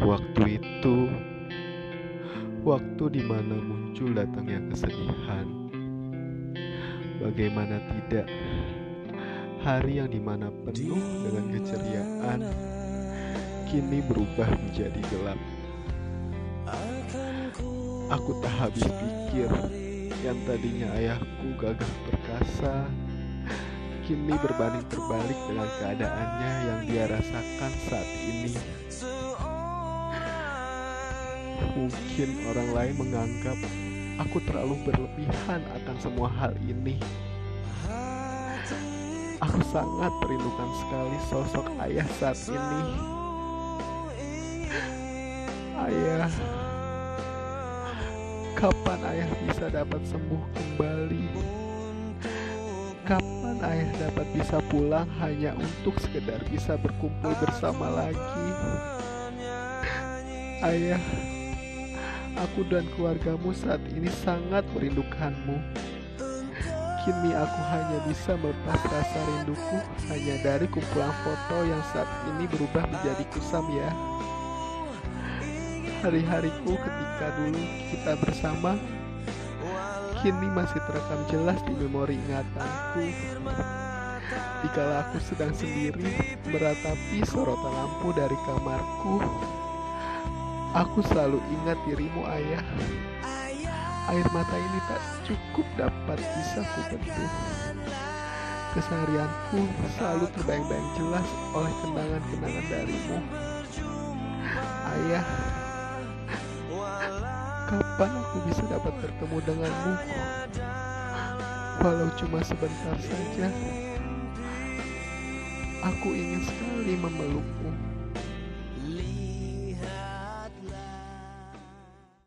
Waktu itu, waktu di mana muncul datangnya kesedihan. Bagaimana tidak, hari yang di mana penuh dengan keceriaan, kini berubah menjadi gelap. Aku tak habis pikir yang tadinya ayahku gagah perkasa, kini berbanding terbalik dengan keadaannya yang dia rasakan saat ini. Mungkin orang lain menganggap aku terlalu berlebihan akan semua hal ini. Aku sangat merindukan sekali sosok ayah saat ini. Ayah, kapan ayah bisa dapat sembuh kembali? Kapan ayah dapat bisa pulang hanya untuk sekedar bisa berkumpul bersama lagi? Ayah, aku dan keluargamu saat ini sangat merindukanmu. Kini aku hanya bisa melepas rasa rinduku hanya dari kumpulan foto yang saat ini berubah menjadi kusam ya. Hari-hariku ketika dulu kita bersama kini masih terekam jelas di memori ingatanku. Dikala aku sedang sendiri meratapi sorotan lampu dari kamarku, aku selalu ingat dirimu ayah. Air mata ini tak cukup dapat bisa kubentuk. Keseharianku selalu terbayang-bayang jelas oleh kenangan-kenangan darimu. Ayah, kapan aku bisa dapat bertemu denganmu? Walau cuma sebentar saja, aku ingin sekali memelukmu.